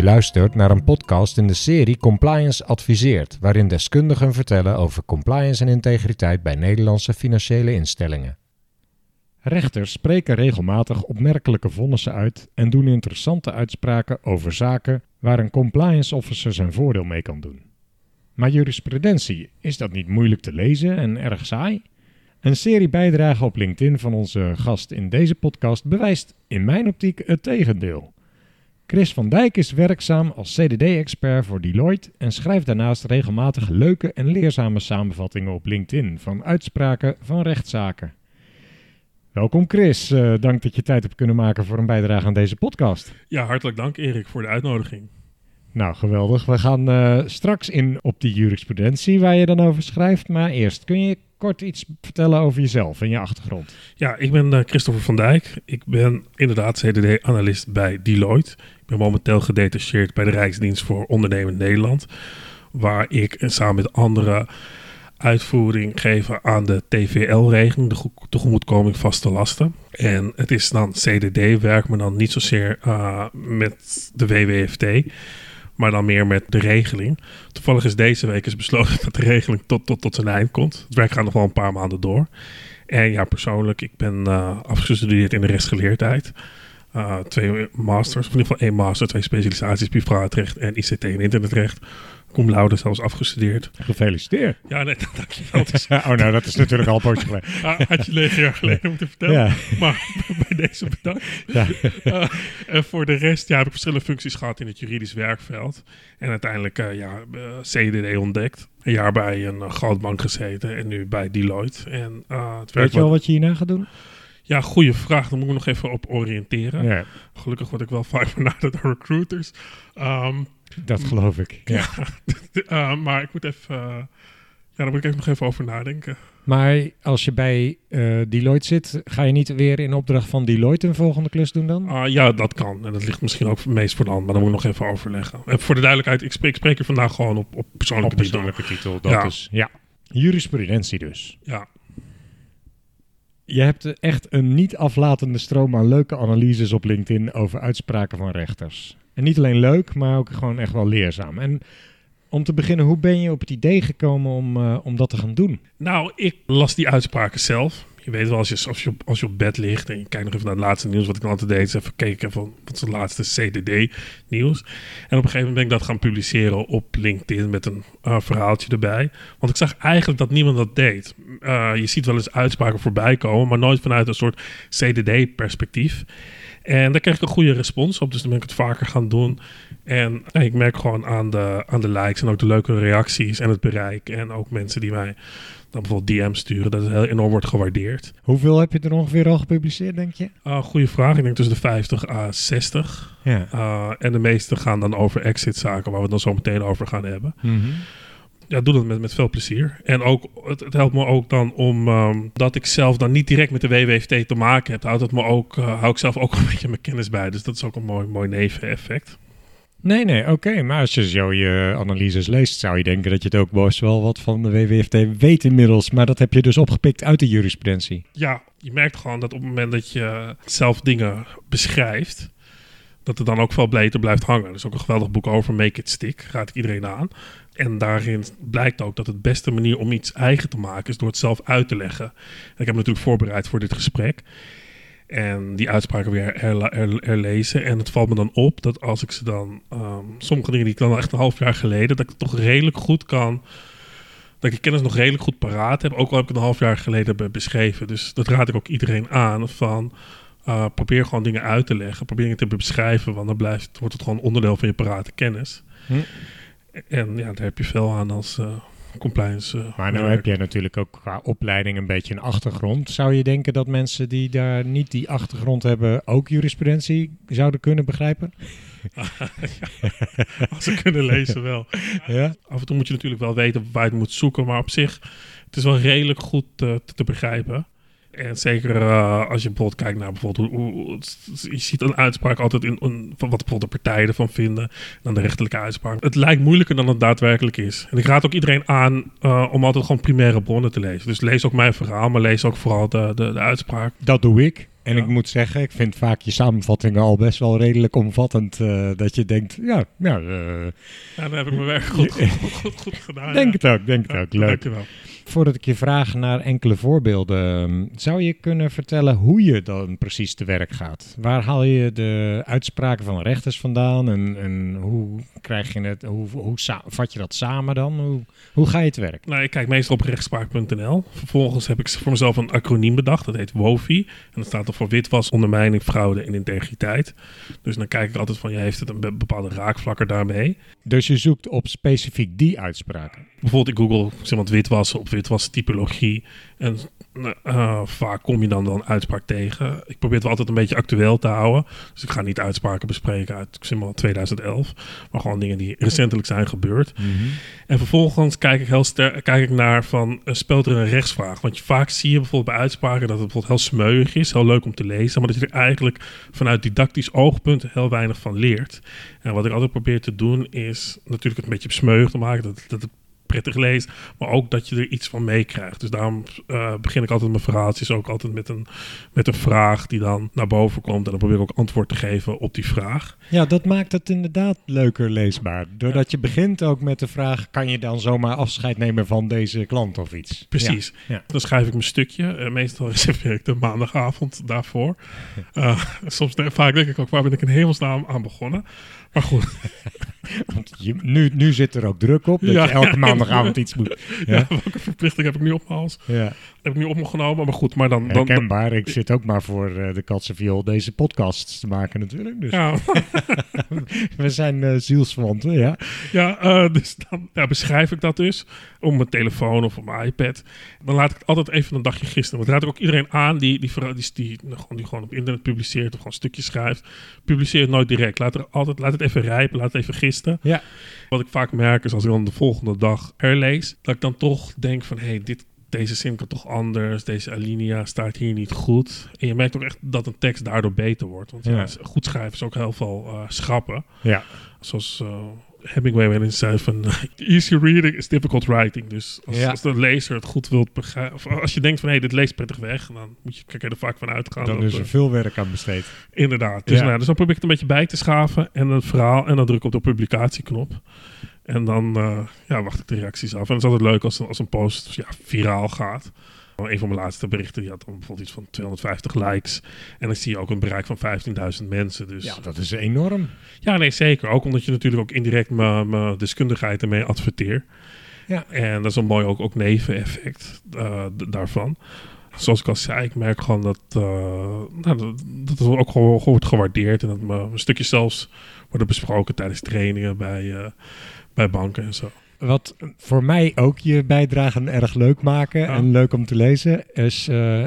Je luistert naar een podcast in de serie Compliance Adviseert, waarin deskundigen vertellen over compliance en integriteit bij Nederlandse financiële instellingen. Rechters spreken regelmatig opmerkelijke vonnissen uit en doen interessante uitspraken over zaken waar een compliance officer zijn voordeel mee kan doen. Maar jurisprudentie, is dat niet moeilijk te lezen en erg saai? Een serie bijdragen op LinkedIn van onze gast in deze podcast bewijst in mijn optiek het tegendeel. Chris van Dijk is werkzaam als CDD-expert voor Deloitte en schrijft daarnaast regelmatig leuke en leerzame samenvattingen op LinkedIn van uitspraken van rechtszaken. Welkom Chris, uh, dank dat je tijd hebt kunnen maken voor een bijdrage aan deze podcast. Ja, hartelijk dank Erik voor de uitnodiging. Nou, geweldig. We gaan uh, straks in op die jurisprudentie waar je dan over schrijft. Maar eerst, kun je kort iets vertellen over jezelf en je achtergrond? Ja, ik ben uh, Christopher van Dijk. Ik ben inderdaad CDD-analyst bij Deloitte. Ik ben momenteel gedetacheerd bij de Rijksdienst voor Ondernemend Nederland. Waar ik samen met anderen uitvoering geven aan de TVL-regeling, de tegemoetkoming vaste lasten. En het is dan CDD-werk, maar dan niet zozeer uh, met de WWFT, maar dan meer met de regeling. Toevallig is deze week is besloten dat de regeling tot, tot, tot zijn eind komt. Het werk gaat nog wel een paar maanden door. En ja, persoonlijk, ik ben uh, afgestudeerd in de rechtsgeleerdheid. Uh, twee masters, of in ieder geval één master, twee specialisaties, privaatrecht en ICT en internetrecht cum laude zelfs afgestudeerd. Gefeliciteerd. Ja, nee, dankjewel. Is... oh, nou, dat is natuurlijk al een poosje geleden. Ah, had je negen jaar geleden moeten vertellen. Ja. Maar bij deze bedankt. Ja. Uh, en voor de rest ja, heb ik verschillende functies gehad in het juridisch werkveld. En uiteindelijk uh, ja, uh, eh, CDD ontdekt. Een jaar bij een goudbank gezeten en nu bij Deloitte. En, het Weet je al wat je hierna gaat doen? Ja, goede vraag. Daar moet ik nog even op oriënteren. Ja. Gelukkig word ik wel vaak benaderd door recruiters. Um, dat geloof ik. Ja. uh, maar ik moet even. Uh, ja, daar moet ik even nog even over nadenken. Maar als je bij uh, Deloitte zit, ga je niet weer in opdracht van Deloitte een volgende klus doen dan? Uh, ja, dat kan. En dat ligt misschien ook meest voor de hand, maar dan moet ik nog even overleggen. En voor de duidelijkheid, ik spreek, ik spreek je vandaag gewoon op, op persoonlijke, op persoonlijke titel. titel. Dat ja. is, ja. Jurisprudentie dus. Ja. Je hebt echt een niet aflatende stroom aan leuke analyses op LinkedIn over uitspraken van rechters. Niet alleen leuk, maar ook gewoon echt wel leerzaam. En om te beginnen, hoe ben je op het idee gekomen om, uh, om dat te gaan doen? Nou, ik las die uitspraken zelf. Je weet wel, als je, als je, op, als je op bed ligt en je kijkt nog even naar het laatste nieuws, wat ik altijd deed, is even kijken van wat is het laatste CDD-nieuws. En op een gegeven moment ben ik dat gaan publiceren op LinkedIn met een uh, verhaaltje erbij. Want ik zag eigenlijk dat niemand dat deed. Uh, je ziet wel eens uitspraken voorbij komen, maar nooit vanuit een soort CDD-perspectief. En daar kreeg ik een goede respons op, dus dan ben ik het vaker gaan doen. En ik merk gewoon aan de, aan de likes en ook de leuke reacties en het bereik. En ook mensen die mij dan bijvoorbeeld DM sturen, dat het heel enorm wordt gewaardeerd. Hoeveel heb je er ongeveer al gepubliceerd, denk je? Uh, goede vraag. Ik denk tussen de 50 à 60. Ja. Uh, en de meeste gaan dan over exit-zaken, waar we het dan zo meteen over gaan hebben. Mm ja, doe dat met, met veel plezier. En ook, het, het helpt me ook dan om um, dat ik zelf dan niet direct met de WWFT te maken heb. Houdt het me ook, uh, hou ik zelf ook een beetje mijn kennis bij. Dus dat is ook een mooi, mooi neveneffect. Nee, nee, oké. Maar als je zo je analyses leest, zou je denken dat je het ook best wel wat van de WWFT weet inmiddels. Maar dat heb je dus opgepikt uit de jurisprudentie. Ja, je merkt gewoon dat op het moment dat je zelf dingen beschrijft, dat het dan ook veel beter blijft hangen. Er is ook een geweldig boek over, Make It Stick, raad ik iedereen aan. En daarin blijkt ook dat het beste manier om iets eigen te maken is door het zelf uit te leggen. En ik heb me natuurlijk voorbereid voor dit gesprek. En die uitspraken weer herlezen. En het valt me dan op dat als ik ze dan. Um, sommige dingen die ik dan echt een half jaar geleden. dat ik het toch redelijk goed kan. Dat ik kennis nog redelijk goed paraat heb. Ook al heb ik het een half jaar geleden beschreven. Dus dat raad ik ook iedereen aan. Van. Uh, probeer gewoon dingen uit te leggen. Probeer dingen te beschrijven. Want dan blijft, wordt het gewoon onderdeel van je parate kennis. Hm. En ja, daar heb je veel aan als uh, compliance. Uh, maar nu heb jij natuurlijk ook qua opleiding een beetje een achtergrond. Zou je denken dat mensen die daar niet die achtergrond hebben ook jurisprudentie zouden kunnen begrijpen? als ze kunnen lezen wel. Ja? Af en toe moet je natuurlijk wel weten waar je het moet zoeken. Maar op zich, het is wel redelijk goed uh, te, te begrijpen. En zeker uh, als je bijvoorbeeld kijkt naar bijvoorbeeld hoe, je ziet een uitspraak altijd in, in van wat bijvoorbeeld de partijen ervan vinden dan de rechterlijke uitspraak. Het lijkt moeilijker dan het daadwerkelijk is. En ik raad ook iedereen aan uh, om altijd gewoon primaire bronnen te lezen. Dus lees ook mijn verhaal, maar lees ook vooral de, de, de uitspraak. Dat doe ik. En Ja. ik moet zeggen, ik vind vaak je samenvattingen al best wel redelijk omvattend. eh, dat je denkt, ja, ja eh, Ja, dan heb ik mijn werk goed, goed, goed, goed gedaan. denk ja. het ook, denk het ook. Leuk. Dankjewel. Voordat ik je vraag naar enkele voorbeelden, ehm, zou je kunnen vertellen hoe je dan precies te werk gaat? Waar haal je de uitspraken van rechters vandaan en, en hoe krijg je het, hoe, hoe vat je dat samen dan? Hoe, hoe ga je te werk? Nou, ik kijk meestal op rechtspraak.nl. Vervolgens heb ik voor mezelf een acroniem bedacht. Dat heet WOFI. En dat staat er voor witwas, ondermijning, fraude en integriteit. Dus dan kijk ik altijd van, ja, heeft het een be- bepaalde raakvlakken daarmee? Dus je zoekt op specifiek die uitspraken. Bijvoorbeeld ik google zeg maar, witwassen op witwastypologie. En nou, eh, vaak kom je dan dan uitspraak tegen. Ik probeer het wel altijd een beetje actueel te houden. Dus ik ga niet uitspraken bespreken uit zeg maar, 2011. Maar gewoon dingen die recentelijk zijn gebeurd. En vervolgens kijk ik heel ster- kijk ik naar van eh, speelt er een rechtsvraag? Want je, vaak zie je bijvoorbeeld bij uitspraken dat het bijvoorbeeld heel smeuig is, heel leuk om te lezen, maar dat je er eigenlijk vanuit didactisch oogpunt heel weinig van leert. En wat ik altijd probeer te doen is natuurlijk het een beetje smeuig te maken, dat, dat het prettig leest, maar ook dat je er iets van meekrijgt. Dus daarom eh, begin ik altijd mijn verhaaltjes ook altijd met een, met een vraag die dan naar boven komt en dan probeer ik ook antwoord te geven op die vraag. Ja, dat maakt het inderdaad leuker leesbaar. Doordat je begint ook met de vraag, kan je dan zomaar afscheid nemen van deze klant of iets? Precies. Ja. Dan schrijf ik mijn stukje. Eh, meestal reserveer ik de maandagavond daarvoor. Eh, soms vaak denk ik ook, waar ben ik in hemelsnaam aan begonnen? Maar goed, Want je, nu, nu zit er ook druk op dat Ja, je elke maandagavond iets moet. ja. Ja. welke verplichting heb ik nu op mijn hals? Ja. Heb ik nu op me genomen? Maar goed, maar dan... dan, dan Herkenbaar. Ik zit ook maar voor eh, de Katse Viool deze podcasts te maken natuurlijk. Dus ja, we zijn eh, zielsverwanten, ja. ja dus dan ja, beschrijf ik dat dus op mijn telefoon of op mijn iPad. Dan laat ik het altijd even een dagje gisteren. Want raad ik ook iedereen aan die, die, die, die, gewoon, die gewoon op internet publiceert of gewoon stukjes schrijft. Publiceer het nooit direct. Laat, er altijd, laat het even rijpen, laat het even gisten. Ja. Wat ik vaak merk is als ik dan de volgende dag herlees, dat ik dan toch denk van hé, hey, dit, deze zin kan toch anders, deze alinea staat hier niet goed. En je merkt ook echt dat een tekst daardoor beter wordt. Want ja. Ja. goed schrijven is ook heel veel eh, schrappen. Ja. Zoals eh, Hemingway wel eens zei van easy reading is difficult writing. Dus als, Ja. als de lezer het goed wilt begrijpen, of als je denkt van hé, dit leest prettig weg, dan moet je, kijk er vaak van uitgaan. Dan dat, is er veel werk aan besteed. Inderdaad. Dus, Ja. nou, dus dan probeer ik het een beetje bij te schaven en het verhaal en dan druk ik op de publicatieknop. En dan eh, ja, wacht ik de reacties af. En het is altijd leuk als, een- als een post ja, viraal gaat. Een van mijn laatste berichten die had dan bijvoorbeeld iets van 250 likes. En dan zie je ook een bereik van 15.000 mensen. Dus Ja, dat is enorm. ja, nee, zeker. Ook omdat je natuurlijk ook indirect mijn deskundigheid ermee adverteer. Ja. En dat is een mooi ook, ook neveneffect eh, daarvan. Zoals ik al zei, ik merk gewoon dat, eh, nou, dat, dat het ook gewoon wordt gewaardeerd. En dat mijn stukjes zelfs worden besproken tijdens trainingen bij, eh, bij banken en zo. Wat voor mij ook je bijdragen erg leuk maken en leuk om te lezen is, eh,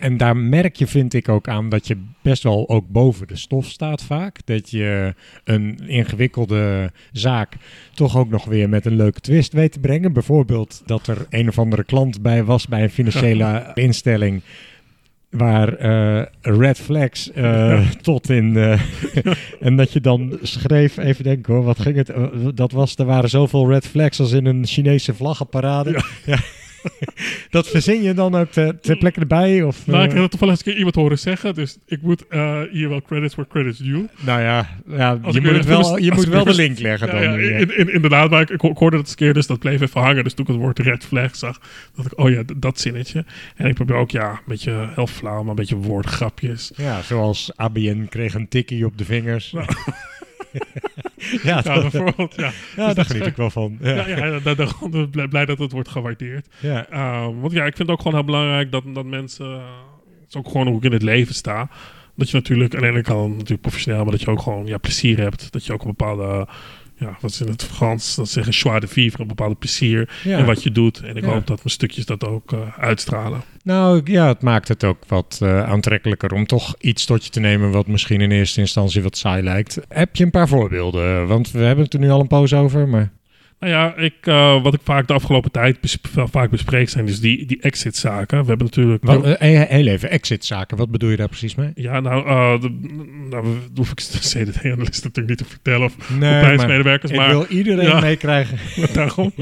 en daar merk je vind ik ook aan dat je best wel ook boven de stof staat vaak. Dat je een ingewikkelde zaak toch ook nog weer met een leuke twist weet te brengen. Bijvoorbeeld dat er een of andere klant bij was bij een financiële instelling waar eh, red flags eh, tot in. eh, en dat je dan schreef, even denken hoor, wat ging het? dat was, er waren zoveel red flags als in een Chinese vlaggenparade. Ja. dat verzin je dan ook ter, ter plekke erbij? Of, Nou, ik eh, heb het toevallig eens een keer iemand horen zeggen. Dus ik moet eh, hier wel credits voor credits due. nou ja, je moet, wel, je moet wel de link leggen dan. ja, ja. in- in- inderdaad, maar ik, ik hoorde het eens keer, dus dat bleef even hangen. Dus toen ik het woord red flag zag, dacht ik, oh ja, dat zinnetje. En ik probeer ook, ja, een beetje heel flauw, maar een beetje woordgrapjes. Ja, zoals ABN kreeg een tikkie op de vingers. ja, bijvoorbeeld, ja. ja, daar geniet ik wel van. Ja. Ja, ja, daar, daar, blij, blij dat het wordt gewaardeerd. Ja. Ehm, want ja, ik vind het ook gewoon heel belangrijk dat, dat mensen... eh, het is ook gewoon hoe ik in het leven sta. Dat je natuurlijk aan de ene kant natuurlijk professioneel... maar dat je ook gewoon ja, plezier hebt. Dat je ook een bepaalde... Ja, wat is in het Frans? Dat zeggen joie de vivre. Een bepaalde plezier Ja. in wat je doet. En ik Ja. hoop dat mijn stukjes dat ook eh, uitstralen. Nou ja, het maakt het ook wat eh, aantrekkelijker om toch iets tot je te nemen wat misschien in eerste instantie wat saai lijkt. Heb je een paar voorbeelden? Want we hebben het er nu al een poos over, maar... Nou ja, ik, eh, wat ik vaak de afgelopen tijd bes- wel vaak bespreek zijn dus die, die exit-zaken. We hebben natuurlijk... Wat, eh, heel even, exit-zaken, wat bedoel je daar precies mee? Ja, nou, de, nou dat hoef ik de CDD-analyst natuurlijk niet te vertellen of Nee, compliance-medewerkers, ik maar wil iedereen Ja. meekrijgen. daarom.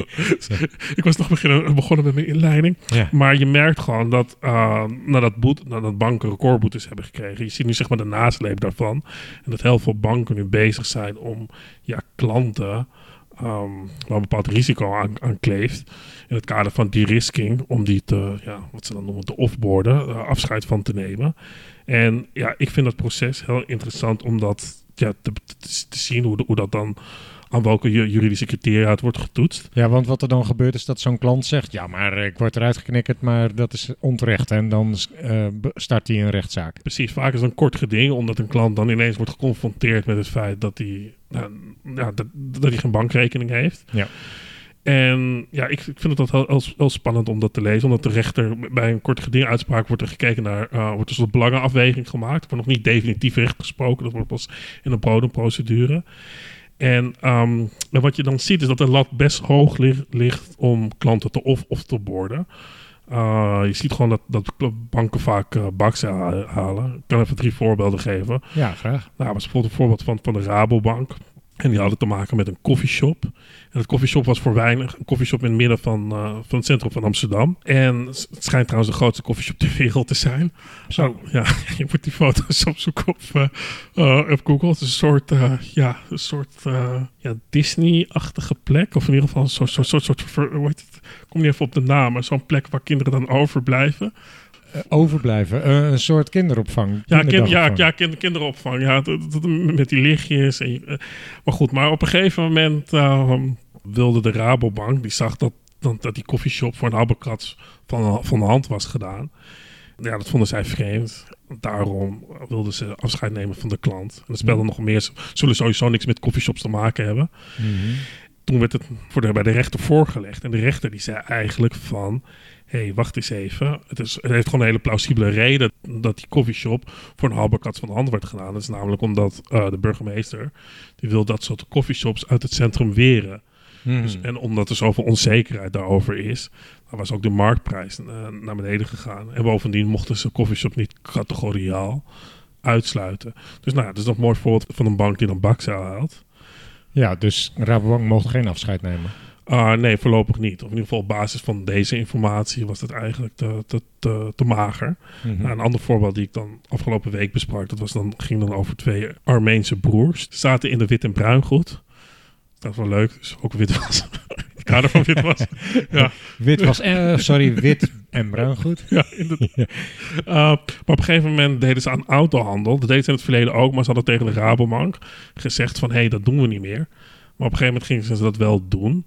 ik was nog beginnen, begonnen met mijn inleiding. Ja. Maar je merkt gewoon dat uh, nadat, boet, nadat banken recordboetes hebben gekregen, je ziet nu zeg maar de nasleep daarvan. En dat heel veel banken nu bezig zijn om ja, klanten um, waar een bepaald risico aan, kleeft. In het kader van de-risking, om die te, ja, wat ze dan noemen, te offboarden, uh, afscheid van te nemen. En ja, ik vind dat proces heel interessant om dat ja, te, zien, hoe, hoe dat dan aan welke juridische criteria het wordt getoetst. Ja, want wat er dan gebeurt is dat zo'n klant zegt... ja, maar ik word eruit geknikkerd, maar dat is onterecht. En dan uh, start hij een rechtszaak. Precies, vaak is het een kort geding... omdat een klant dan ineens wordt geconfronteerd met het feit... dat hij, nou, ja, dat, dat hij geen bankrekening heeft. Ja. En ja, ik, ik vind het heel, heel, heel, spannend om dat te lezen. Omdat de rechter bij een kort geding uitspraak wordt er gekeken naar... Uh, wordt er zo'n belangenafweging gemaakt. Er wordt nog niet definitief recht gesproken. Dat wordt pas in een bodemprocedure. En um, wat je dan ziet is dat de lat best hoog ligt, ligt om klanten te off, of te borden. Uh, je ziet gewoon dat, dat banken vaak uh, baksen halen. Ik kan even drie voorbeelden geven. Ja, graag. Nou, was bijvoorbeeld een voorbeeld van, van de Rabobank. En die hadden te maken met een koffieshop. En het koffieshop was voor weinig een koffieshop in het midden van, uh, van het centrum van Amsterdam. En het schijnt trouwens de grootste koffieshop ter wereld te zijn. Zo. Oh, ja, je moet die foto's opzoeken op, uh, uh, op Google. Het is een soort, ja, een soort ja, Disney-achtige plek. Of in ieder geval een soort, soort, soort, soort hoe heet het? Ik kom niet even op de naam, maar zo'n plek waar kinderen dan overblijven. Uh, overblijven. Uh, een soort kinderopvang. Ja, kind, ja, ja kind, kinderopvang. Ja, met die lichtjes. En, uh, maar goed, maar op een gegeven moment wilde de Rabobank, die zag dat, dat, dat die koffieshop voor een habbekrats van, van de hand was gedaan. Ja, dat vonden zij vreemd. Daarom wilden ze afscheid nemen van de klant. En dat speelde mm. nog meer. Zullen sowieso niks met koffieshops te maken hebben. Mm -hmm. Toen werd het voor de, bij de rechter voorgelegd. En de rechter die zei eigenlijk van... hé, hey, wacht eens even. Het, is, het heeft gewoon een hele plausibele reden... dat die koffieshop voor een halberkat van de hand werd gedaan. Dat is namelijk omdat uh, de burgemeester... die wil dat soort koffieshops uit het centrum weren. Mm. Dus, en omdat er zoveel onzekerheid daarover is... dan was ook de marktprijs uh, naar beneden gegaan. En bovendien mochten ze koffieshop niet categoriaal uitsluiten. Dus nou ja, dat is nog een mooi voorbeeld van een bank die dan bakzaal haalt. Ja, dus Rabobank mocht geen afscheid nemen. Uh, nee, voorlopig niet. Of in ieder geval op basis van deze informatie was dat eigenlijk te, te, te, te mager. Mhm. Nou, een ander voorbeeld die ik dan afgelopen week besprak, dat was dan, ging dan over twee Armeense broers. Die zaten in de wit en bruin goed. Dat is wel leuk, dus ook wit was. Het kader van wit was. ja. Wit was, eh, sorry, wit en bruin goed. Ja, inderdaad. Uh, maar op een gegeven moment deden ze aan autohandel. Dat deden ze in het verleden ook, maar ze hadden tegen de Rabobank gezegd van, hé, hey, dat doen we niet meer. Maar op een gegeven moment gingen ze dat wel doen.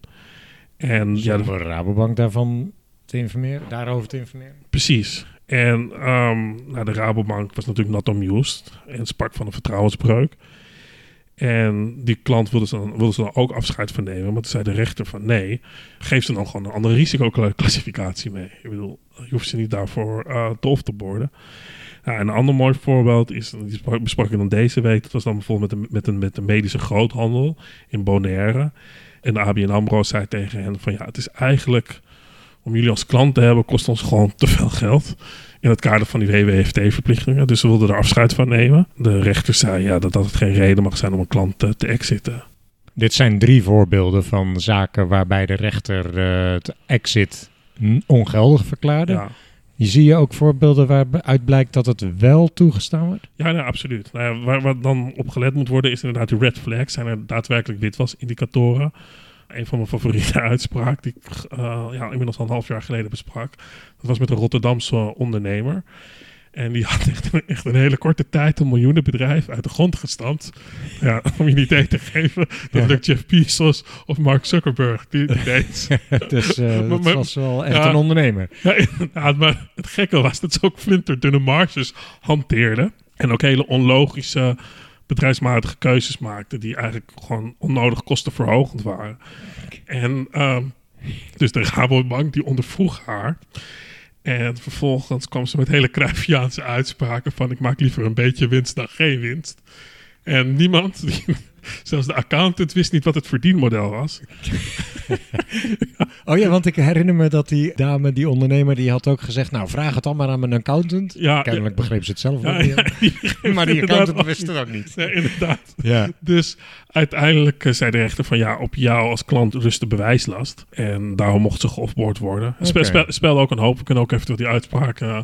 En ja, de Rabobank daarvan te informeren, daarover te informeren. Precies. En um, nou, de Rabobank was natuurlijk not amused en sprak van een vertrouwensbreuk. En die klant wilde ze, dan, wilde ze dan ook afscheid van nemen. Maar toen zei de rechter van nee, geef ze dan gewoon een andere risicoclassificatie mee. Ik bedoel, je hoeft ze niet daarvoor uh, te of te borden. Ja, een ander mooi voorbeeld is, die besprak ik dan deze week. Dat was dan bijvoorbeeld met de, met de, met de medische groothandel in Bonaire. En de ABN AMRO zei tegen hen van ja, het is eigenlijk... om jullie als klant te hebben, kost ons gewoon te veel geld. In het kader van die WWFT-verplichtingen. Dus ze wilden er afscheid van nemen. De rechter zei ja, dat dat geen reden mag zijn om een klant te, te exiten. Dit zijn drie voorbeelden van zaken waarbij de rechter uh, het exit ongeldig verklaarde. Ja. Je zie je ook voorbeelden waaruit blijkt dat het wel toegestaan wordt? Ja, nou, absoluut. Nou waar, waar dan op gelet moet worden is inderdaad die red flags. Zijn er daadwerkelijk witwasindicatoren? Een van mijn favoriete uitspraken die ik uh, ja, inmiddels al een half jaar geleden besprak. Dat was met een Rotterdamse ondernemer. En die had echt, echt een hele korte tijd een miljoenenbedrijf uit de grond gestampt. Ja, om je een idee te geven, dat ja. Jeff Bezos of Mark Zuckerberg die, die deed. dus uh, maar, dat was wel echt ja, een ondernemer. Ja, inderdaad, maar het gekke was dat ze ook flinterdunne marges hanteerden. En ook hele onlogische bedrijfsmatige keuzes maakten die eigenlijk gewoon onnodig kostenverhogend waren. En uh, dus de Rabobank die ondervroeg haar. En vervolgens kwam ze met hele Cruyffiaanse uitspraken van... ik maak liever een beetje winst dan geen winst. En niemand Zelfs de accountant wist niet wat het verdienmodel was. Oh ja, want ik herinner me dat die dame, die ondernemer, die had ook gezegd... nou, vraag het dan maar aan mijn accountant. Ja, Kennelijk begreep ze het zelf ja, ja, die maar die accountant wist het ook niet. Nee, inderdaad. Ja. Dus uiteindelijk eh, zei de rechter van ja, op jou als klant rust de bewijslast. En daarom mocht ze geoffboard worden. Speelde ook een hoop. We kunnen ook even die uitspraken eh,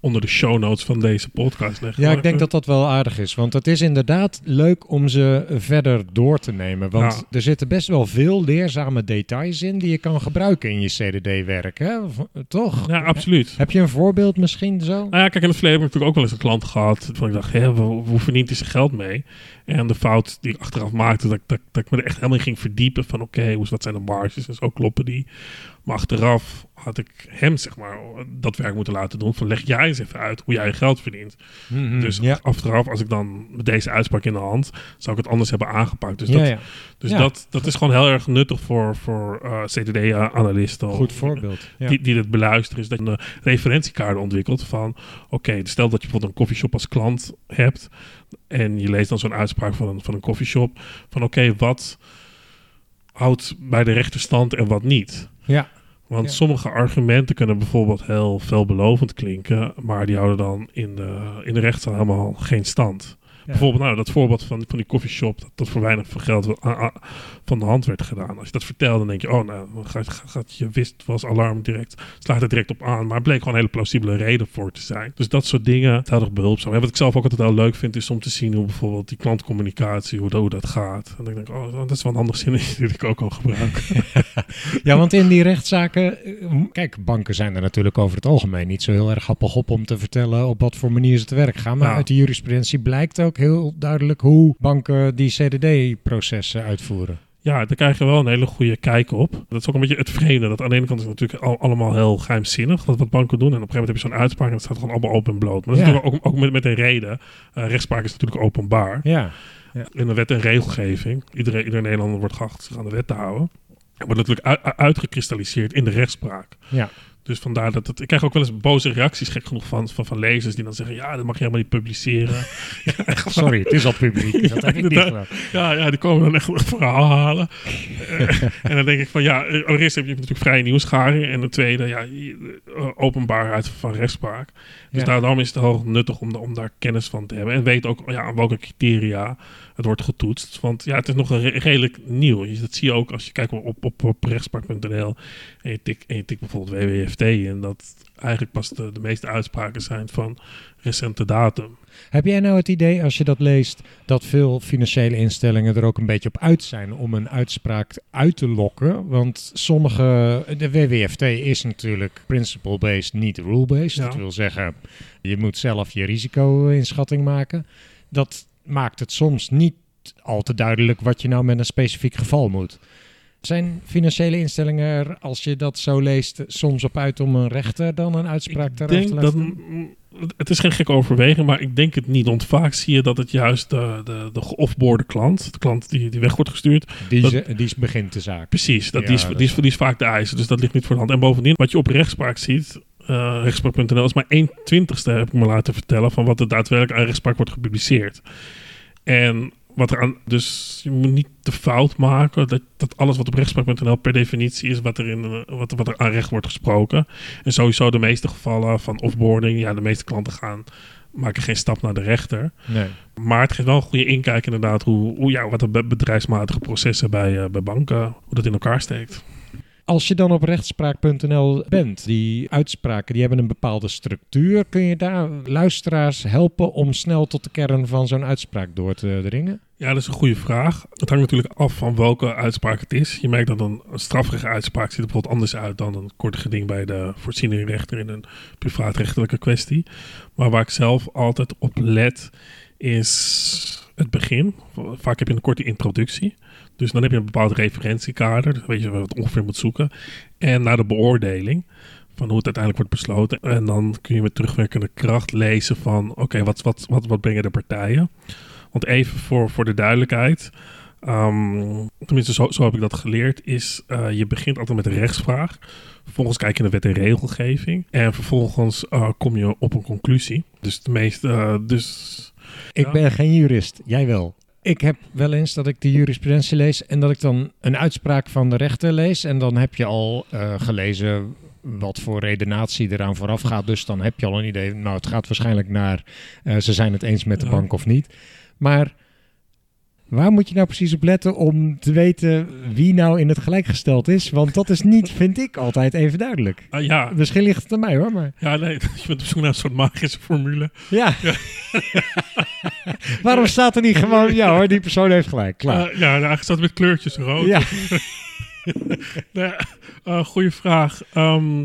onder de show notes van deze podcast leggen. Ja, ik denk dat dat wel aardig is. Want het is inderdaad leuk om ze verder door te nemen. Want er zitten best wel veel leerzame details in die je kan gebruiken in je CDD-werk. Hè? V- Toch? Ja, absoluut. Heb je een voorbeeld misschien zo? Nou ja, kijk, in het verleden heb ik natuurlijk ook wel eens een klant gehad. Van ik dacht, hè, hoe, verdient hij zijn geld mee? En de fout die ik achteraf maakte, dat, ik- dat, dat ik me er echt helemaal in ging verdiepen. Van oké, hoe wat zijn de marges en zo kloppen die. Maar achteraf had ik hem, zeg maar, dat werk moeten laten doen. Van leg jij eens even uit hoe jij je geld verdient. Mhm, Dus ja. achteraf, als ik dan met deze uitspraak in de hand, zou ik het anders hebben aangepakt. Dus, ja, dat, ja. dus dat, dat is gewoon heel erg nuttig voor, voor eh, CDD-analisten. Goed voorbeeld. Die, die dit beluisteren, is dat je een referentiekaart ontwikkelt van... Oké, dus stel dat je bijvoorbeeld een koffieshop als klant hebt... en je leest dan zo'n uitspraak van een, van een koffieshop... van oké, wat houdt bij de rechterstand en wat niet? ja. Want Ja. sommige argumenten kunnen bijvoorbeeld heel veelbelovend klinken... maar die houden dan in de, in de rechtszaal helemaal geen stand. Bijvoorbeeld nou, dat voorbeeld van, van die koffieshop... Dat, dat voor weinig geld a- a- van de hand werd gedaan. Als je dat vertelt, dan denk je... oh, nou, gaat, gaat je wist was alarm direct... slaat er direct op aan. Maar het bleek gewoon een hele plausibele reden voor te zijn. Dus dat soort dingen, heel erg behulpzaam. En wat ik zelf ook altijd heel leuk vind... is om te zien hoe bijvoorbeeld die klantcommunicatie... hoe, dat- hoe dat gaat. En dan denk ik, oh, dat is wel een ander zinnetje... die ik ook al gebruik. Ja, want in die rechtszaken... eh, Kijk, banken zijn er natuurlijk over het algemeen niet zo heel erg happig op om te vertellen op wat voor manier ze te werk gaan. Maar Ja. uit de jurisprudentie blijkt ook heel duidelijk hoe banken die CDD-processen uitvoeren. Ja, daar krijg je wel een hele goede kijk op. Dat is ook een beetje het vreemde. Dat aan de ene kant is het natuurlijk al, allemaal heel geheimzinnig. Dat wat banken doen. En op een gegeven moment heb je zo'n uitspraak en het staat gewoon allemaal open en bloot. Maar dat is Ja. natuurlijk ook, ook met, met een reden. Eh, rechtspraak is natuurlijk openbaar. Ja, In de wet en regelgeving. Iedereen, ieder Nederlander wordt geacht zich aan de wet te houden. Wordt natuurlijk uit- uit- uitgekristalliseerd in de rechtspraak. ja. Dus vandaar dat het... Ik krijg ook wel eens boze reacties, gek genoeg, van, van, van lezers die dan zeggen... Ja, dat mag je helemaal niet publiceren. Ja, echt Sorry, het is al publiek. Dat heb ik niet gedaan. Ja, ja, die komen dan echt een verhaal halen. Eh, en dan denk ik van ja, eh, allereerst heb je natuurlijk vrije nieuwsgaring. En ten tweede, ja, eh, openbaarheid van rechtspraak. Dus Ja. daar- daarom is het heel om, da- om daar kennis van te hebben. En weet ook ja, aan welke criteria het wordt getoetst. Want ja, het is nog re- redelijk nieuw. Je- Dat zie je ook als je kijkt op, op, op rechtspraak.nl. En je tikt en je tikt bijvoorbeeld WWFT. En dat eigenlijk pas de, de meeste uitspraken zijn van recente datum. Heb jij nou het idee, als je dat leest, dat veel financiële instellingen er ook een beetje op uit zijn om een uitspraak uit te lokken? Want sommige, de WWFT is natuurlijk principle-based, niet rule-based. Ja. Dat wil zeggen, je moet zelf je risico-inschatting maken. Dat maakt het soms niet al te duidelijk wat je nou met een specifiek geval moet. Zijn financiële instellingen er, als je dat zo leest, soms op uit om een rechter dan een uitspraak te denk laten dat het is geen gekke overweging, maar ik denk het niet. Want vaak zie je dat het juist de, de, de geoffboorde klant, de klant die, die weg wordt gestuurd, Die, dat- die begint de zaak. precies, dat, Ja, die, is, dat die, is, is- die is vaak de eisen. Dus dat ligt niet voor de hand. En bovendien, wat je op rechtspraak ziet, eh rechtspraak.nl is maar 1 twintigste, heb ik me laten vertellen, van wat er daadwerkelijk aan rechtspraak wordt gepubliceerd. En wat er aan, dus je moet niet de fout maken dat, dat alles wat op rechtspraak.nl per definitie is wat er, in, wat, wat er aan recht wordt gesproken. En sowieso de meeste gevallen van offboarding, ja, de meeste klanten gaan, maken geen stap naar de rechter. Nee. Maar het geeft wel een goede inkijk inderdaad hoe, hoe ja, wat de be- bedrijfsmatige processen bij, eh, bij banken, hoe dat in elkaar steekt. Als je dan op rechtspraak.nl bent, die uitspraken die hebben een bepaalde structuur. Kun je daar luisteraars helpen om snel tot de kern van zo'n uitspraak door te dringen? Ja, dat is een goede vraag. Het hangt natuurlijk af van welke uitspraak het is. Je merkt dat een, strafrechtelijke uitspraak ziet er bijvoorbeeld anders uit dan een kort geding bij de voorzieningrechter in een privaatrechtelijke kwestie. Maar waar ik zelf altijd op let is het begin. Vaak heb je een korte introductie. Dus dan heb je een bepaald referentiekader. Dus weet je wat je ongeveer moet zoeken. En naar de beoordeling van hoe het uiteindelijk wordt besloten. En dan kun je met terugwerkende kracht lezen van... oké, wat, wat, wat, wat brengen de partijen? Want even voor, voor de duidelijkheid... ehm, tenminste, zo, zo heb ik dat geleerd... is eh, je begint altijd met een rechtsvraag. Vervolgens kijk je naar wet en regelgeving. En vervolgens eh, kom je op een conclusie. Dus de meeste... eh, dus Ik Ja. ben geen jurist, jij wel. Ik heb wel eens dat ik de jurisprudentie lees en dat ik dan een uitspraak van de rechter lees. En dan heb je al uh, gelezen wat voor redenatie eraan vooraf gaat. Dus dan heb je al een idee. Nou, het gaat waarschijnlijk naar uh, ze zijn het eens met de bank of niet. Maar Waar moet je nou precies op letten om te weten wie nou in het gelijk gesteld is? Want dat is niet, vind ik, altijd even duidelijk. Uh, ja. Misschien ligt het aan mij hoor. Maar... Ja, nee, je bent op zoek naar een soort magische formule. Ja. ja. Waarom staat er niet gewoon, ja hoor, die persoon heeft gelijk. Klaar. Uh, ja, eigenlijk staat het met kleurtjes rood. Ja. nee, uh, goeie vraag. Um,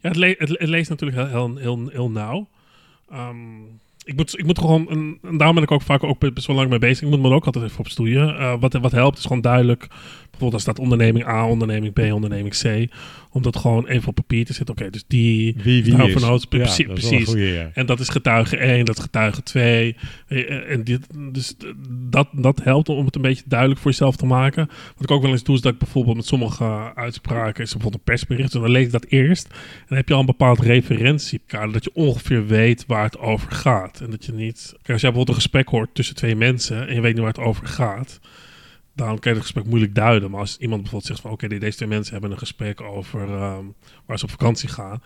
ja, het, le het, het, leest natuurlijk heel, heel, heel, heel nauw. Um, ik moet, ik moet gewoon, en, en daar ben ik ook vaak ook best wel lang mee bezig. Ik moet me ook altijd even op stoeien. Uh, wat, wat helpt is gewoon duidelijk Bijvoorbeeld als staat onderneming A, onderneming B, onderneming C. Om dat gewoon even op papier te zetten. Oké, dus die... Wie, wie is. Van precies. precies. Goeie, ja. En dat is getuige 1, dat is getuige 2. Eh, en dit, dus dat, dat helpt om het een beetje duidelijk voor jezelf te maken. Wat ik ook wel eens doe, is dat ik bijvoorbeeld met sommige uitspraken... is bijvoorbeeld een persbericht, dus dan lees ik dat eerst. En dan heb je al een bepaald referentiekader... dat je ongeveer weet waar het over gaat. En dat je niet... Kijk, als jij bijvoorbeeld een gesprek hoort tussen twee mensen... en je weet niet waar het over gaat daarom kan je het gesprek moeilijk duiden. Maar als iemand bijvoorbeeld zegt van oké, deze twee mensen hebben een gesprek over um, waar ze op vakantie gaan.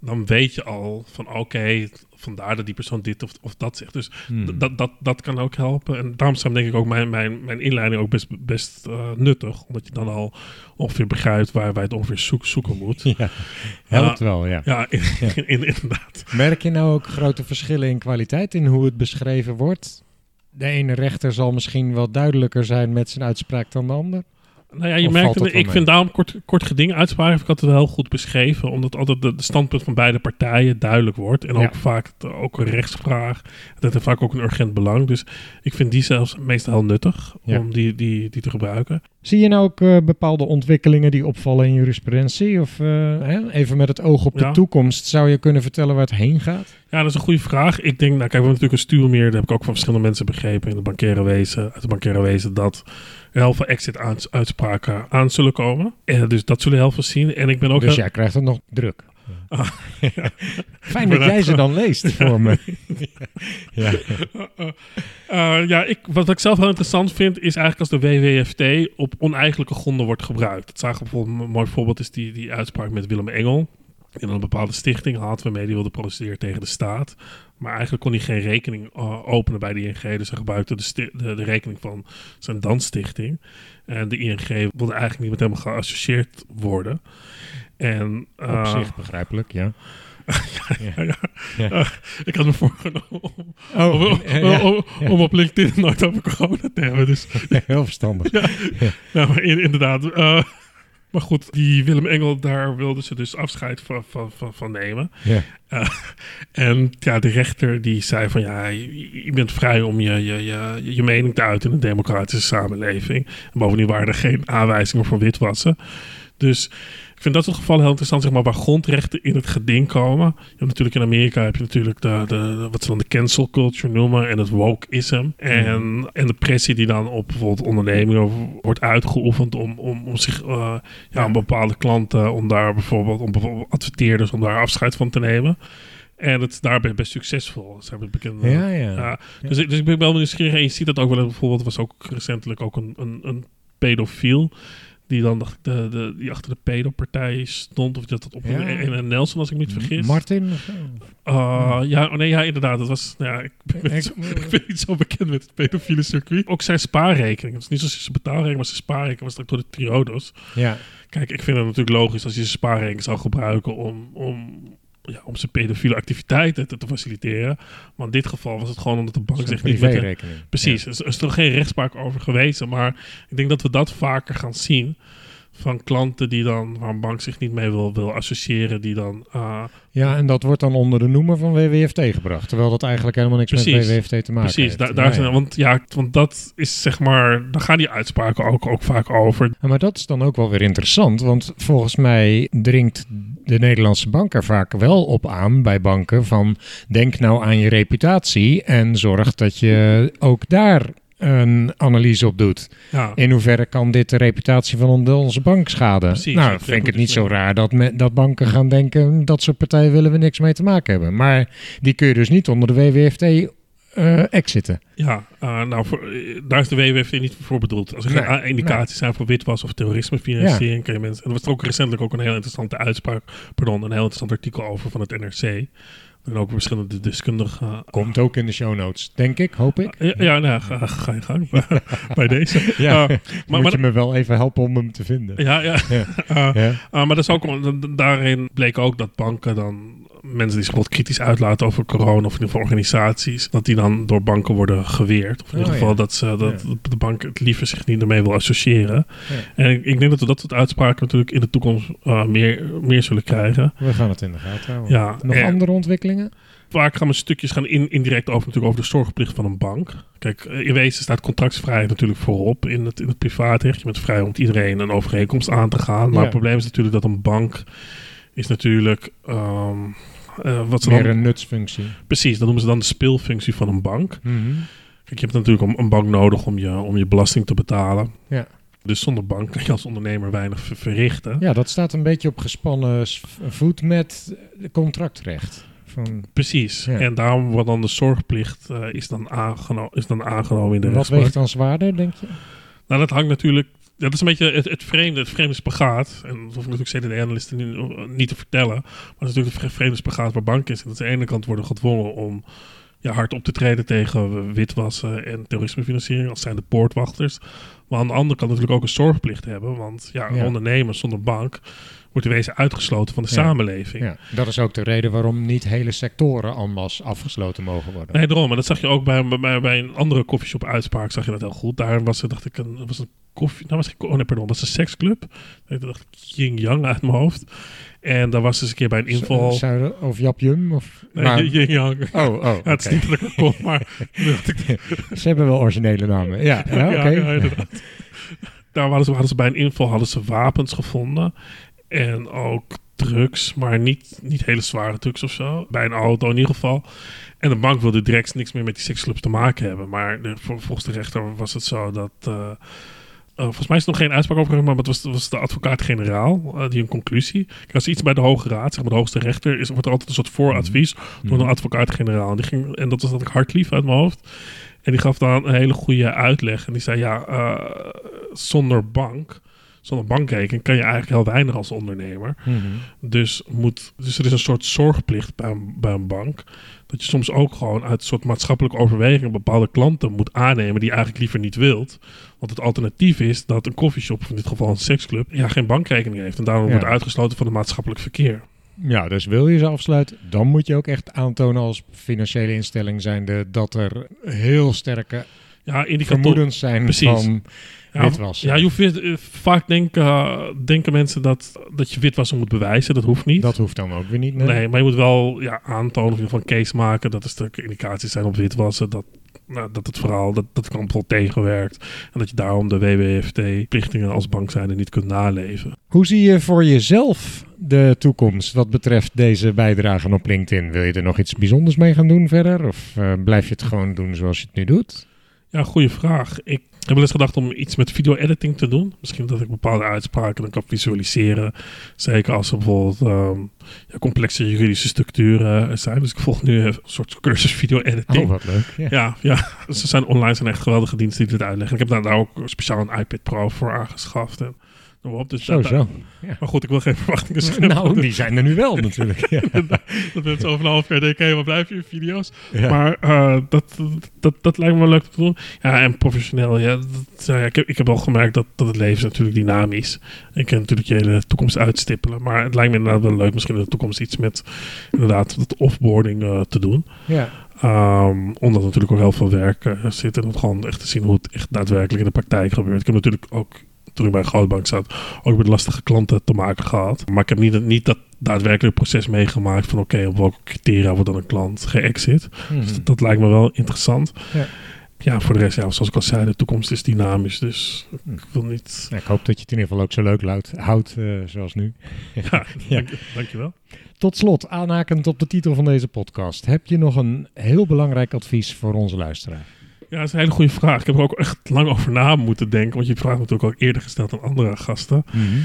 Dan weet je al van oké, vandaar dat die persoon dit of, of dat zegt. Dus hmm. dat, dat, dat kan ook helpen. En daarom zijn denk ik ook mijn, mijn, mijn inleiding ook best, best uh, nuttig. Omdat je dan al ongeveer begrijpt waar wij het ongeveer zoek, zoeken moet. Ja, helpt uh, wel, ja. Ja, in, ja. In, in, inderdaad. Merk je nou ook grote verschillen in kwaliteit in hoe het beschreven wordt? De ene rechter zal misschien wel duidelijker zijn met zijn uitspraak dan de ander. Nou ja, je merkt, het, ik vind daarom kort, kort geding uitspraak heb ik altijd wel heel goed beschreven. Omdat altijd de, de standpunt van beide partijen duidelijk wordt. En ook vaak ook een rechtsvraag. Dat heeft vaak ook een urgent belang. Dus ik vind die zelfs meestal heel nuttig om die, die, die te gebruiken. Zie je nou ook uh, bepaalde ontwikkelingen die opvallen in jurisprudentie? Of uh, hè, even met het oog op de toekomst, zou je kunnen vertellen waar het heen gaat? Ja, dat is een goede vraag. Ik denk, nou kijk, we hebben natuurlijk een stuurmeer. Dat heb ik ook van verschillende mensen begrepen in de bankaire wezen, uit de bankaire wezen, dat er heel veel exit-uitspraken aan zullen komen. En dus dat zullen heel veel zien. En ik ben ook dus jij krijgt het nog druk. Ah, ja. Fijn dat jij ze dan leest voor me. ja, uh, uh, ja ik, wat ik zelf heel interessant vind, is eigenlijk als de WWFT op oneigenlijke gronden wordt gebruikt. Het zagen bijvoorbeeld een mooi voorbeeld is die, die uitspraak met Willem had in een bepaalde stichting had waarmee die wilde procederen tegen de staat. Maar eigenlijk kon hij geen rekening uh, openen bij de ING. Dus hij gebruikte de, de, de, rekening van zijn dansstichting. En de ING wilde eigenlijk niet met hem geassocieerd worden. En, uh, Op zich begrijpelijk, ja. ja, ja, ja. Uh, ik had me voorgenomen om, oh, om, om, om, op LinkedIn nooit over corona te hebben. Dus. Heel verstandig. ja, maar in, inderdaad. Uh, maar goed, die Willem Engel, daar wilden ze dus afscheid van, van, van, van nemen. Ja. Uh, en ja, de rechter die zei van ja, je, je, bent vrij om je, je, je, je mening te uiten in een democratische samenleving. En bovendien waren er geen aanwijzingen voor witwassen. Dus vind dat het geval heel interessant, zeg maar, waar grondrechten in het geding komen. Je hebt natuurlijk in Amerika heb je natuurlijk de, de, wat ze dan de cancel culture noemen en het wokeism. En, mm. en de pressie die dan op bijvoorbeeld ondernemingen wordt uitgeoefend om, om, om zich, uh, ja, om bepaalde klanten, om daar bijvoorbeeld, om bijvoorbeeld adverteerders, om daar afscheid van te nemen. En het daarbij best succesvol. Zijn we bekend. Ja, ja. ja. Dus, dus ik ben wel nieuwsgierig. En je ziet dat ook wel. Bijvoorbeeld was ook recentelijk ook een, een, een pedofiel die dan dacht de, de, die achter de pedopartij stond. Of dat dat op ja. en, Nelson, als ik me niet vergis. Martin? Uh, ja, oh nee, ja, inderdaad. Dat was, ja, ik, ben, niet zo, ik ben niet zo bekend met het pedofiele circuit. Ook zijn spaarrekening. Het is niet zoals zijn betaalrekening, maar zijn spaarrekening was ook door de triodos. Ja. Kijk, ik vind het natuurlijk logisch als je zijn spaarrekening zou gebruiken om, om ja, om zijn pedofiele activiteiten te, te, faciliteren. Maar in dit geval was het gewoon omdat de bank zich niet met... Precies, er is er geen rechtspraak over geweest. Maar ik denk dat we dat vaker gaan zien van klanten die dan, waar een bank zich niet mee wil, wil associëren, die dan... Uh, ja, en dat wordt dan onder de noemer van WWFT gebracht, terwijl dat eigenlijk helemaal niks precies, met WWFT te maken precies, heeft. Precies, daar zijn, want ja, want dat is zeg maar, daar gaan die uitspraken ook, ook vaak over. Ja, maar dat is dan ook wel weer interessant, want volgens mij dringt de Nederlandse bank er vaak wel op aan bij banken van denk nou aan je reputatie en zorg dat je ook daar een analyse op doet. Ja. In hoeverre kan dit de reputatie van onze bank schaden? Precies, nou, vind ik het niet zo raar dat, me, dat banken gaan denken... dat soort partijen willen we niks mee te maken hebben. Maar die kun je dus niet onder de WWFT uh, exiten. Ja, uh, nou, voor, daar is de WWF niet voor bedoeld. Als er nee, indicaties zijn voor witwas of terrorismefinanciering, ja. kan je mensen... En er was er ook recentelijk ook een heel interessante uitspraak, pardon, een heel interessant artikel over van het NRC. En ook verschillende deskundigen. Komt ook in de show notes, denk ik, hoop ik. Ja, ja nou, ga, ga je gang bij deze. Ja, uh, maar, moet je me wel even helpen om hem te vinden. Ja, ja. ja. Uh, ja. Uh, maar dat is ook, daarin bleek ook dat banken dan mensen die zich wat kritisch uitlaten over corona of in ieder organisaties, dat die dan door banken worden geweerd. Of in ieder oh, geval dat, ze, dat de bank het liever zich niet ermee wil associëren. En ik, ik, denk dat we dat soort uitspraken natuurlijk in de toekomst uh, meer, meer zullen krijgen. We gaan het in de gaten houden. Ja, Nog andere ontwikkelingen? Vaak gaan we stukjes gaan in, indirect over, natuurlijk over de zorgplicht van een bank. Kijk, in wezen staat contractsvrijheid natuurlijk voorop in het, in het privaatrecht. Je bent vrij om iedereen een overeenkomst aan te gaan. Maar het probleem is natuurlijk dat een bank is natuurlijk... Um, uh, wat Meer dan, een nutsfunctie. Precies, dat noemen ze dan de speelfunctie van een bank. Mm -hmm. Kijk, je hebt natuurlijk een bank nodig om je, om je belasting te betalen. Ja. Dus zonder bank kan je als ondernemer weinig verrichten. Ja, dat staat een beetje op gespannen voet met contractrecht. Van, Precies. En daarom wordt dan de zorgplicht uh, is, dan aangeno is dan aangenomen in de Wat weegt dan zwaarder, denk je? Nou, dat hangt natuurlijk dat is een beetje het, het vreemde, het vreemde spagaat. En dat hoef ik natuurlijk CDD-analisten niet, niet, te vertellen. Maar het is natuurlijk het vreemde spagaat waar banken is. En dat aan de ene kant worden gedwongen om ja, hard op te treden tegen witwassen en terrorismefinanciering. Als zijn de poortwachters. Maar aan de andere kant natuurlijk ook een zorgplicht hebben. Want ja, ja. ondernemers zonder bank wordt in wezen uitgesloten van de samenleving. Ja, dat is ook de reden waarom niet hele sectoren anders afgesloten mogen worden. Nee, daarom. Maar dat zag je ook bij, bij, bij een andere koffieshop uitspraak, zag je dat heel goed. Daar was dacht ik, een, was een koffie, nou was ik, oh nee, pardon, dat is een seksclub. Dat dacht ik Yin Yang uit mijn hoofd. En daar was eens een keer bij een inval. Of Jap Jum? Of, nee, maar... Yang. Oh, oh. Ja, het is niet dat ik kom, maar. ze hebben wel originele namen. Ja, ja, ja, ja inderdaad. Daar hadden ze, hadden ze bij een inval hadden ze wapens gevonden. En ook drugs, maar niet, niet hele zware drugs of zo. Bij een auto in ieder geval. En de bank wilde direct niks meer met die seksclubs te maken hebben. Maar de, volgens de rechter was het zo dat... Uh, volgens mij is er nog geen uitspraak over maar het was, was de advocaat-generaal uh, die een conclusie. Kijk, als iets bij de Hoge Raad, zeg maar de hoogste rechter, is, wordt er altijd een soort vooradvies mm. door een advocaat-generaal. Die ging, en dat was dat ik hard lief uit mijn hoofd. En die gaf dan een hele goede uitleg. En die zei, ja, uh, zonder bank zonder bankrekening kan je eigenlijk heel weinig als ondernemer. Mhm. dus, moet, dus er is een soort zorgplicht bij een, bij een bank. Dat je soms ook gewoon uit een soort maatschappelijke overweging bepaalde klanten moet aannemen die je eigenlijk liever niet wilt. Want het alternatief is dat een koffieshop, of in dit geval een seksclub, ja, geen bankrekening heeft. En daarom wordt uitgesloten van het maatschappelijk verkeer. Ja, dus wil je ze afsluiten, dan moet je ook echt aantonen als financiële instelling zijnde dat er heel sterke ja, vermoedens zijn Precies. van ja, was. Ja, je hoeft, eh, vaak denken, uh, denken mensen dat, dat je witwassen moet bewijzen. Dat hoeft niet. Dat hoeft dan ook weer niet. Nee, maar je moet wel ja, aantonen van case maken dat er stukken indicaties zijn op witwassen. Dat, nou, dat het verhaal, dat, dat bijvoorbeeld tegenwerkt. En dat je daarom de WWFT-plichtingen als bank zijn niet kunt naleven. Hoe zie je voor jezelf de toekomst wat betreft deze bijdragen op LinkedIn? Wil je er nog iets bijzonders mee gaan doen verder? Of uh, blijf je het gewoon doen zoals je het nu doet? Ja, goede vraag. Ik heb wel eens gedacht om iets met video-editing te doen. Misschien dat ik bepaalde uitspraken dan kan visualiseren. Zeker als er bijvoorbeeld um, ja, complexe juridische structuren zijn. Dus ik volg nu een soort cursus video-editing. Oh, wat leuk. Ja, ja, ja. ze zijn online zijn echt geweldige diensten die dit uitleggen. Ik heb daar ook speciaal een iPad Pro voor aangeschaft. En op. Dus zo, zo. Ja. Maar goed, ik wil geen verwachtingen scheppen. Nou, die zijn er nu wel natuurlijk. Ja. dat mensen over een half jaar denken, hé, wat blijf je in video's? Maar uh, dat, dat, dat lijkt me wel leuk te doen. Ja, en professioneel, ja. Dat, ja ik, heb, ik heb al gemerkt dat, dat het leven is natuurlijk dynamisch. Ik kan natuurlijk je hele toekomst uitstippelen. Maar het lijkt me inderdaad wel leuk misschien in de toekomst iets met inderdaad dat offboarding uh, te doen. Ja. Um, omdat natuurlijk ook heel veel werk uh, zit en om gewoon echt te zien hoe het echt daadwerkelijk in de praktijk gebeurt. Ik heb natuurlijk ook toen ik bij een goudbank zat, ook met lastige klanten te maken gehad. Maar ik heb niet, niet dat daadwerkelijk proces meegemaakt van oké, op welke criteria wordt dan een klant geëxit. Mm Dus dat, lijkt me wel interessant. Ja. Ja, voor de rest, ja, zoals ik al zei, de toekomst is dynamisch. Dus ik hmm. wil niet. Ja, ik hoop dat je het in ieder geval ook zo leuk houdt, houdt uh, zoals nu. ja, ja. Dank, dankjewel. Tot slot, aanhakend op de titel van deze podcast, heb je nog een heel belangrijk advies voor onze luisteraar? Ja, dat is een hele goede vraag. Ik heb er ook echt lang over na moeten denken. Want je vraagt natuurlijk ook eerder gesteld aan andere gasten. Mm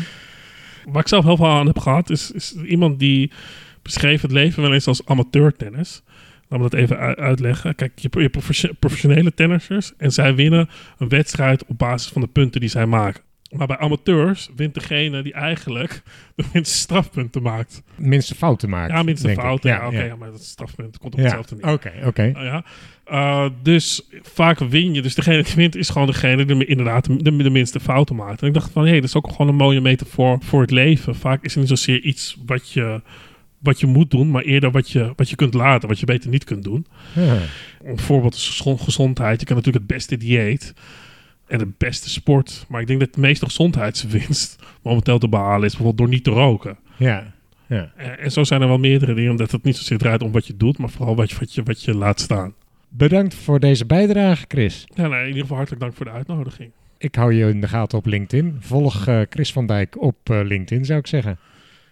Waar ik zelf heel veel aan heb gehad, is, is iemand die beschreef het leven wel eens als amateurtennis. Laat me dat even uitleggen. Kijk, je hebt professionele tennissers en zij winnen een wedstrijd op basis van de punten die zij maken. Maar bij amateurs wint degene die eigenlijk de minste strafpunten maakt. Minste fouten maakt. Ja, minste fouten. Ja, oké, maar dat strafpunt komt op hetzelfde neer. Oké, oké. Uh, ja. Uh, dus vaak win je. Dus degene die wint is gewoon degene die inderdaad de, de, minste fouten maakt. En ik dacht van, hé, hey, dat is ook gewoon een mooie metafoor voor het leven. Vaak is het niet zozeer iets wat je, wat je moet doen, maar eerder wat je, wat je kunt laten, wat je beter niet kunt doen. Ja. Een voorbeeld is gezondheid. Je kan natuurlijk het beste dieet en de beste sport. Maar ik denk dat de meeste gezondheidswinst momenteel te behalen is bijvoorbeeld door niet te roken. Ja. Ja. En, en zo zijn er wel meerdere dingen, omdat het niet zozeer draait om wat je doet, maar vooral wat je, wat je, wat je laat staan. Bedankt voor deze bijdrage, Chris. Ja, nee, in ieder geval hartelijk dank voor de uitnodiging. Ik hou je in de gaten op LinkedIn. Volg uh, Chris van Dijk op uh, LinkedIn, zou ik zeggen.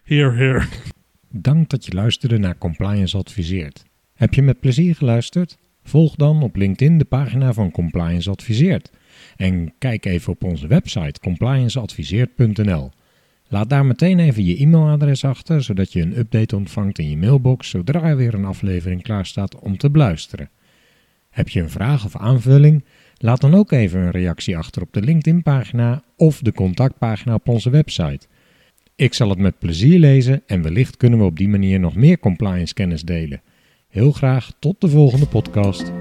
Heer, heer. Dank dat je luisterde naar Compliance Adviseert. Heb je met plezier geluisterd? Volg dan op LinkedIn de pagina van Compliance Adviseert. En kijk even op onze website complianceadviseert.nl. Laat daar meteen even je e-mailadres achter, zodat je een update ontvangt in je mailbox zodra er weer een aflevering klaar staat om te beluisteren. Heb je een vraag of aanvulling? Laat dan ook even een reactie achter op de LinkedIn-pagina of de contactpagina op onze website. Ik zal het met plezier lezen en wellicht kunnen we op die manier nog meer compliance kennis delen. Heel graag tot de volgende podcast.